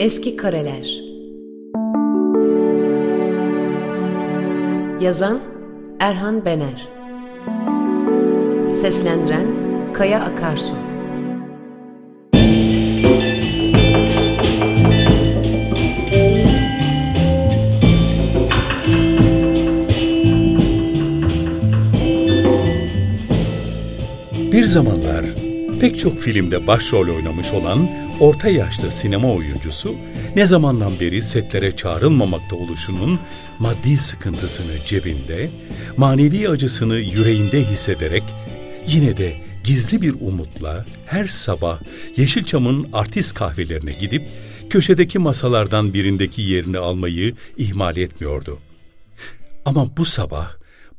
Eski Kareler. Yazan Erhan Bener. Seslendiren Kaya Akarsu. Bir zamanlar pek çok filmde başrol oynamış olan orta yaşlı sinema oyuncusu ne zamandan beri setlere çağrılmamakta oluşunun maddi sıkıntısını cebinde, manevi acısını yüreğinde hissederek yine de gizli bir umutla her sabah Yeşilçam'ın artist kahvelerine gidip köşedeki masalardan birindeki yerini almayı ihmal etmiyordu. Ama bu sabah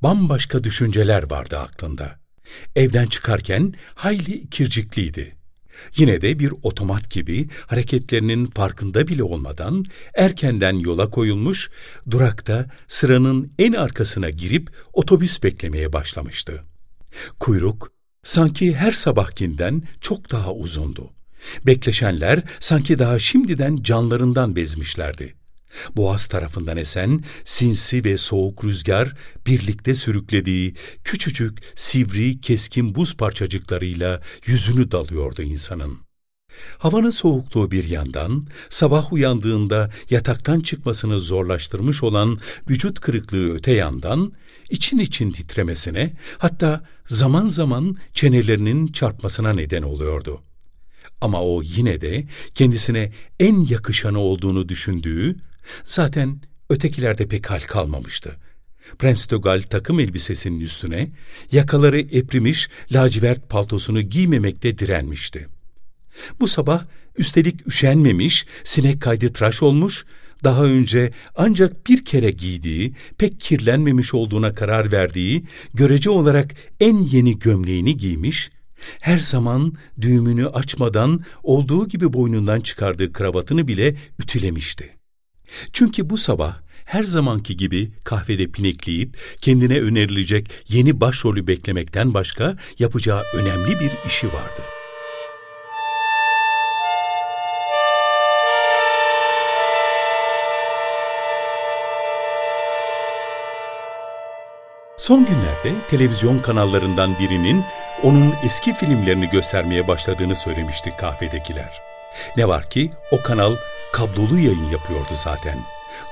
bambaşka düşünceler vardı aklında. Evden çıkarken hayli ikircikliydi. Yine de bir otomat gibi hareketlerinin farkında bile olmadan erkenden yola koyulmuş, durakta sıranın en arkasına girip otobüs beklemeye başlamıştı. Kuyruk sanki her sabahkinden çok daha uzundu. Bekleşenler sanki daha şimdiden canlarından bezmişlerdi. Boğaz tarafından esen sinsi ve soğuk rüzgar birlikte sürüklediği küçücük, sivri, keskin buz parçacıklarıyla yüzünü dalıyordu insanın. Havanın soğukluğu bir yandan, sabah uyandığında yataktan çıkmasını zorlaştırmış olan vücut kırıklığı öte yandan, için için titremesine, hatta zaman zaman çenelerinin çarpmasına neden oluyordu. Ama o yine de kendisine en yakışanı olduğunu düşündüğü, Zaten ötekilerde pek hal kalmamıştı. Prens Tögal takım elbisesinin üstüne yakaları eprimiş lacivert paltosunu giymemekte direnmişti. Bu sabah üstelik üşenmemiş, sinek kaydı tıraş olmuş, daha önce ancak bir kere giydiği, pek kirlenmemiş olduğuna karar verdiği, görece olarak en yeni gömleğini giymiş, her zaman düğümünü açmadan olduğu gibi boynundan çıkardığı kravatını bile ütülemişti. Çünkü bu sabah her zamanki gibi kahvede pinekleyip kendine önerilecek yeni başrolü beklemekten başka yapacağı önemli bir işi vardı. Son günlerde televizyon kanallarından birinin onun eski filmlerini göstermeye başladığını söylemişti kahvedekiler. Ne var ki o kanal kablolu yayın yapıyordu zaten.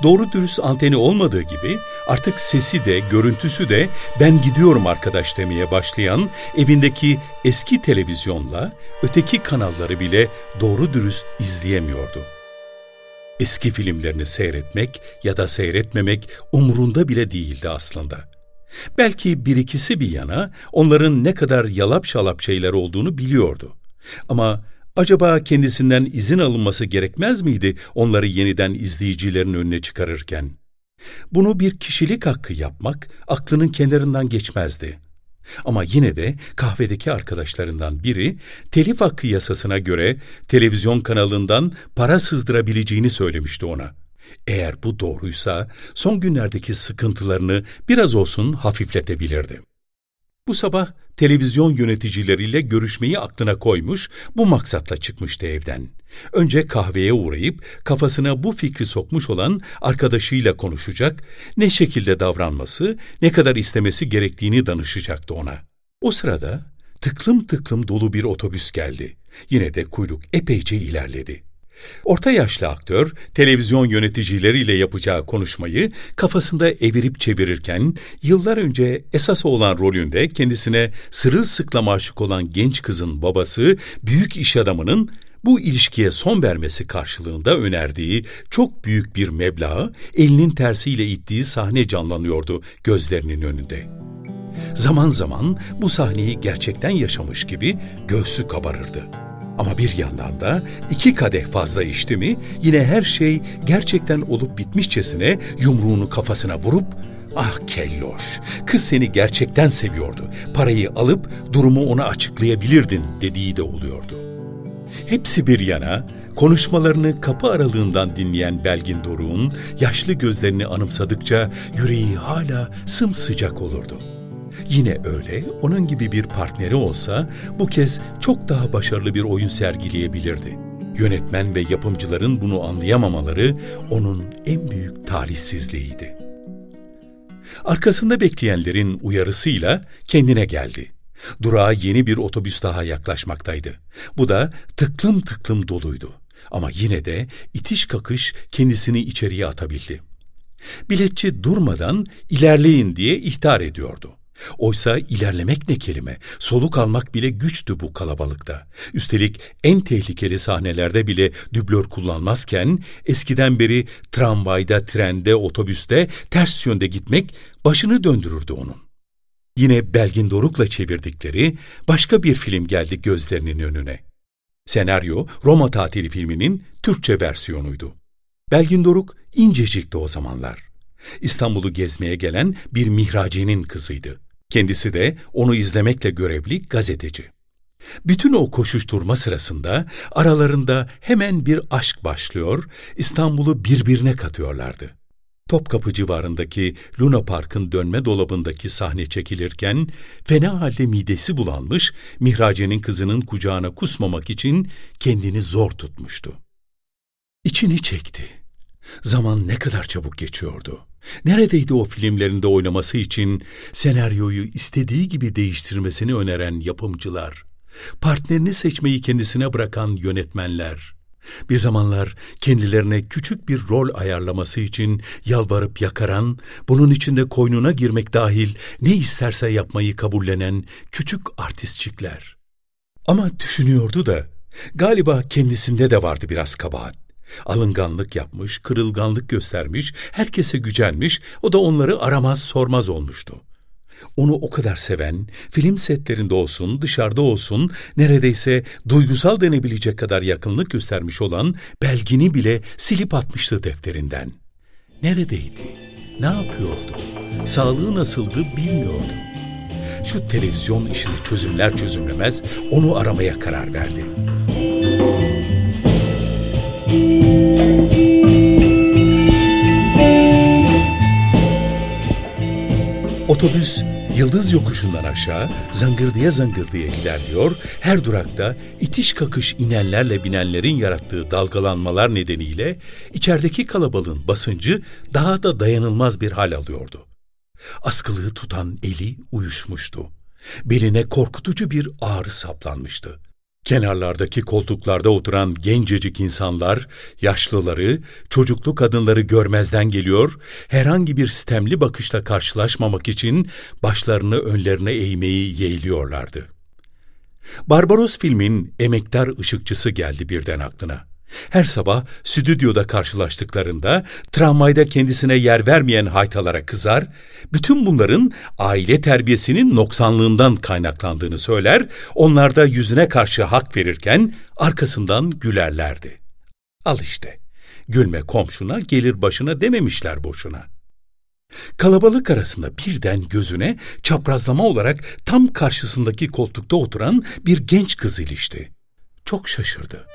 Doğru dürüst anteni olmadığı gibi artık sesi de görüntüsü de ben gidiyorum arkadaş demeye başlayan evindeki eski televizyonla öteki kanalları bile doğru dürüst izleyemiyordu. Eski filmlerini seyretmek ya da seyretmemek umurunda bile değildi aslında. Belki bir ikisi bir yana onların ne kadar yalap şalap şeyler olduğunu biliyordu. Ama Acaba kendisinden izin alınması gerekmez miydi onları yeniden izleyicilerin önüne çıkarırken? Bunu bir kişilik hakkı yapmak aklının kenarından geçmezdi. Ama yine de kahvedeki arkadaşlarından biri telif hakkı yasasına göre televizyon kanalından para sızdırabileceğini söylemişti ona. Eğer bu doğruysa son günlerdeki sıkıntılarını biraz olsun hafifletebilirdi. Bu sabah televizyon yöneticileriyle görüşmeyi aklına koymuş, bu maksatla çıkmıştı evden. Önce kahveye uğrayıp kafasına bu fikri sokmuş olan arkadaşıyla konuşacak, ne şekilde davranması, ne kadar istemesi gerektiğini danışacaktı ona. O sırada tıklım tıklım dolu bir otobüs geldi. Yine de kuyruk epeyce ilerledi. Orta yaşlı aktör televizyon yöneticileriyle yapacağı konuşmayı kafasında evirip çevirirken yıllar önce esas olan rolünde kendisine sırılsıklam aşık olan genç kızın babası büyük iş adamının bu ilişkiye son vermesi karşılığında önerdiği çok büyük bir meblağı elinin tersiyle ittiği sahne canlanıyordu gözlerinin önünde. Zaman zaman bu sahneyi gerçekten yaşamış gibi göğsü kabarırdı. Ama bir yandan da iki kadeh fazla içti mi yine her şey gerçekten olup bitmişçesine yumruğunu kafasına vurup Ah kelloş, kız seni gerçekten seviyordu. Parayı alıp durumu ona açıklayabilirdin dediği de oluyordu. Hepsi bir yana, konuşmalarını kapı aralığından dinleyen Belgin Doruk'un yaşlı gözlerini anımsadıkça yüreği hala sımsıcak olurdu.'' Yine öyle, onun gibi bir partneri olsa bu kez çok daha başarılı bir oyun sergileyebilirdi. Yönetmen ve yapımcıların bunu anlayamamaları onun en büyük talihsizliğiydi. Arkasında bekleyenlerin uyarısıyla kendine geldi. Durağa yeni bir otobüs daha yaklaşmaktaydı. Bu da tıklım tıklım doluydu. Ama yine de itiş kakış kendisini içeriye atabildi. Biletçi durmadan ilerleyin diye ihtar ediyordu. Oysa ilerlemek ne kelime, soluk almak bile güçtü bu kalabalıkta. Üstelik en tehlikeli sahnelerde bile dublör kullanmazken eskiden beri tramvayda, trende, otobüste ters yönde gitmek başını döndürürdü onun. Yine Belgin Doruk'la çevirdikleri başka bir film geldi gözlerinin önüne. Senaryo Roma Tatili filminin Türkçe versiyonuydu. Belgin Doruk incecikti o zamanlar. İstanbul'u gezmeye gelen bir mihracinin kızıydı. Kendisi de onu izlemekle görevli gazeteci. Bütün o koşuşturma sırasında aralarında hemen bir aşk başlıyor, İstanbul'u birbirine katıyorlardı. Topkapı civarındaki Luna Park'ın dönme dolabındaki sahne çekilirken fena halde midesi bulanmış, Mihrace'nin kızının kucağına kusmamak için kendini zor tutmuştu. İçini çekti. Zaman ne kadar çabuk geçiyordu. Neredeydi o filmlerinde oynaması için senaryoyu istediği gibi değiştirmesini öneren yapımcılar, partnerini seçmeyi kendisine bırakan yönetmenler, bir zamanlar kendilerine küçük bir rol ayarlaması için yalvarıp yakaran, bunun içinde koynuna girmek dahil ne isterse yapmayı kabullenen küçük artistçikler. Ama düşünüyordu da galiba kendisinde de vardı biraz kabahat. Alınganlık yapmış, kırılganlık göstermiş, herkese gücenmiş, o da onları aramaz sormaz olmuştu. Onu o kadar seven, film setlerinde olsun, dışarıda olsun, neredeyse duygusal denebilecek kadar yakınlık göstermiş olan belgini bile silip atmıştı defterinden. Neredeydi? Ne yapıyordu? Sağlığı nasıldı bilmiyordu. Şu televizyon işini çözümler çözümlemez onu aramaya karar verdi. Otobüs Yıldız yokuşundan aşağı zangırdıya zangırdıya ilerliyor, her durakta itiş kakış inenlerle binenlerin yarattığı dalgalanmalar nedeniyle içerideki kalabalığın basıncı daha da dayanılmaz bir hal alıyordu. Askılığı tutan eli uyuşmuştu. Beline korkutucu bir ağrı saplanmıştı. Kenarlardaki koltuklarda oturan gencecik insanlar, yaşlıları, çocuklu kadınları görmezden geliyor, herhangi bir sistemli bakışla karşılaşmamak için başlarını önlerine eğmeyi yeğliyorlardı. Barbaros filmin emektar ışıkçısı geldi birden aklına. Her sabah stüdyoda karşılaştıklarında tramvayda kendisine yer vermeyen haytalara kızar, bütün bunların aile terbiyesinin noksanlığından kaynaklandığını söyler, onlar da yüzüne karşı hak verirken arkasından gülerlerdi. Al işte, gülme komşuna gelir başına dememişler boşuna. Kalabalık arasında birden gözüne çaprazlama olarak tam karşısındaki koltukta oturan bir genç kız ilişti. Çok şaşırdı.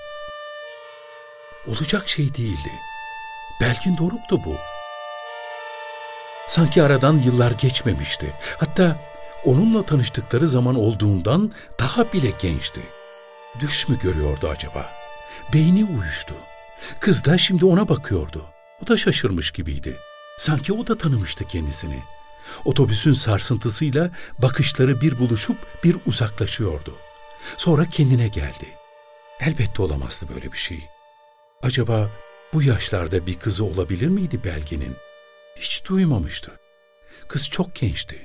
Olacak şey değildi. Belkin Doruk'tu bu. Sanki aradan yıllar geçmemişti. Hatta onunla tanıştıkları zaman olduğundan daha bile gençti. Düş mü görüyordu acaba? Beyni uyuştu. Kız da şimdi ona bakıyordu. O da şaşırmış gibiydi. Sanki o da tanımıştı kendisini. Otobüsün sarsıntısıyla bakışları bir buluşup bir uzaklaşıyordu. Sonra kendine geldi. Elbette olamazdı böyle bir şey. Acaba bu yaşlarda bir kızı olabilir miydi Belgin'in? Hiç duymamıştı. Kız çok gençti.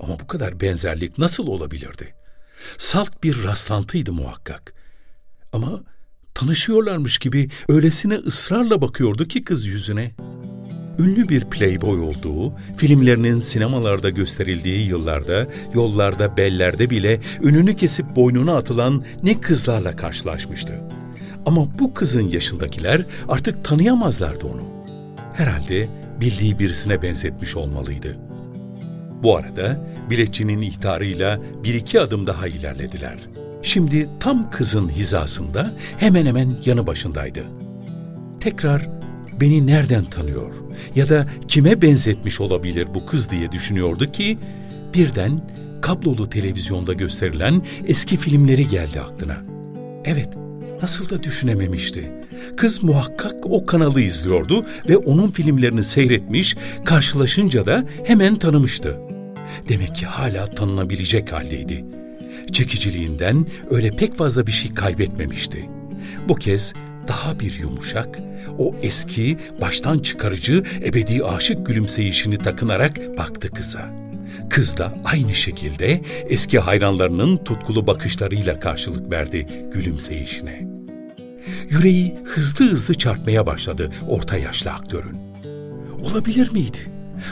Ama bu kadar benzerlik nasıl olabilirdi? Salt bir rastlantıydı muhakkak. Ama tanışıyorlarmış gibi öylesine ısrarla bakıyordu ki kız yüzüne. Ünlü bir playboy olduğu, filmlerinin sinemalarda gösterildiği yıllarda, yollarda, bellerde bile önünü kesip boynuna atılan ne kızlarla karşılaşmıştı. Ama bu kızın yaşındakiler artık tanıyamazlardı onu. Herhalde bildiği birisine benzetmiş olmalıydı. Bu arada biletçinin ihtarıyla bir iki adım daha ilerlediler. Şimdi tam kızın hizasında hemen hemen yanı başındaydı. Tekrar beni nereden tanıyor ya da kime benzetmiş olabilir bu kız diye düşünüyordu ki birden kablolu televizyonda gösterilen eski filmleri geldi aklına. Evet, nasıl da düşünememişti. Kız muhakkak o kanalı izliyordu ve onun filmlerini seyretmiş, karşılaşınca da hemen tanımıştı. Demek ki hala tanınabilecek haldeydi. Çekiciliğinden öyle pek fazla bir şey kaybetmemişti. Bu kez daha bir yumuşak, o eski, baştan çıkarıcı, ebedi aşık gülümseyişini takınarak baktı kıza. Kız da aynı şekilde eski hayranlarının tutkulu bakışlarıyla karşılık verdi gülümseyişine. Yüreği hızlı hızlı çarpmaya başladı orta yaşlı aktörün. Olabilir miydi?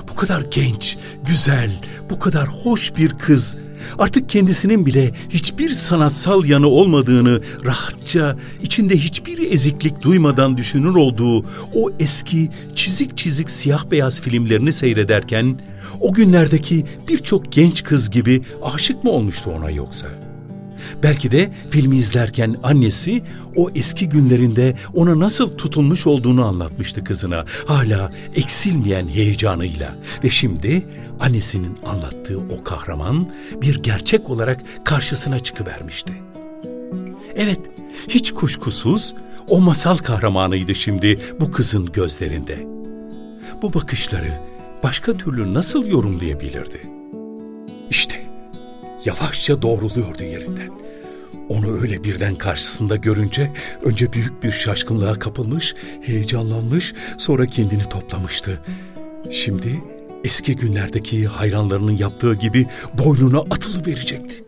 Bu kadar genç, güzel, bu kadar hoş bir kız artık kendisinin bile hiçbir sanatsal yanı olmadığını rahatça, içinde hiçbir eziklik duymadan düşünür olduğu o eski çizik çizik siyah beyaz filmlerini seyrederken o günlerdeki birçok genç kız gibi aşık mı olmuştu ona yoksa?'' Belki de filmi izlerken annesi o eski günlerinde ona nasıl tutulmuş olduğunu anlatmıştı kızına. Hala eksilmeyen heyecanıyla ve şimdi annesinin anlattığı o kahraman bir gerçek olarak karşısına çıkıvermişti. Evet, hiç kuşkusuz o masal kahramanıydı şimdi bu kızın gözlerinde. Bu bakışları başka türlü nasıl yorumlayabilirdi? İşte yavaşça doğruluyordu yerinden. Onu öyle birden karşısında görünce önce büyük bir şaşkınlığa kapılmış, heyecanlanmış, sonra kendini toplamıştı. Şimdi eski günlerdeki hayranlarının yaptığı gibi boynuna atılı verecekti.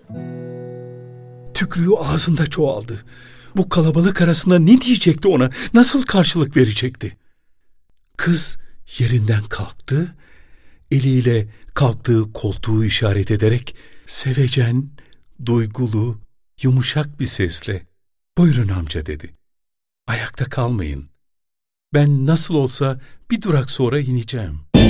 Tükrüğü ağzında çoğaldı. Bu kalabalık arasında ne diyecekti ona, nasıl karşılık verecekti? Kız yerinden kalktı, eliyle kalktığı koltuğu işaret ederek sevecen, duygulu, yumuşak bir sesle ''Buyurun amca'' dedi. ''Ayakta kalmayın. Ben nasıl olsa bir durak sonra ineceğim.''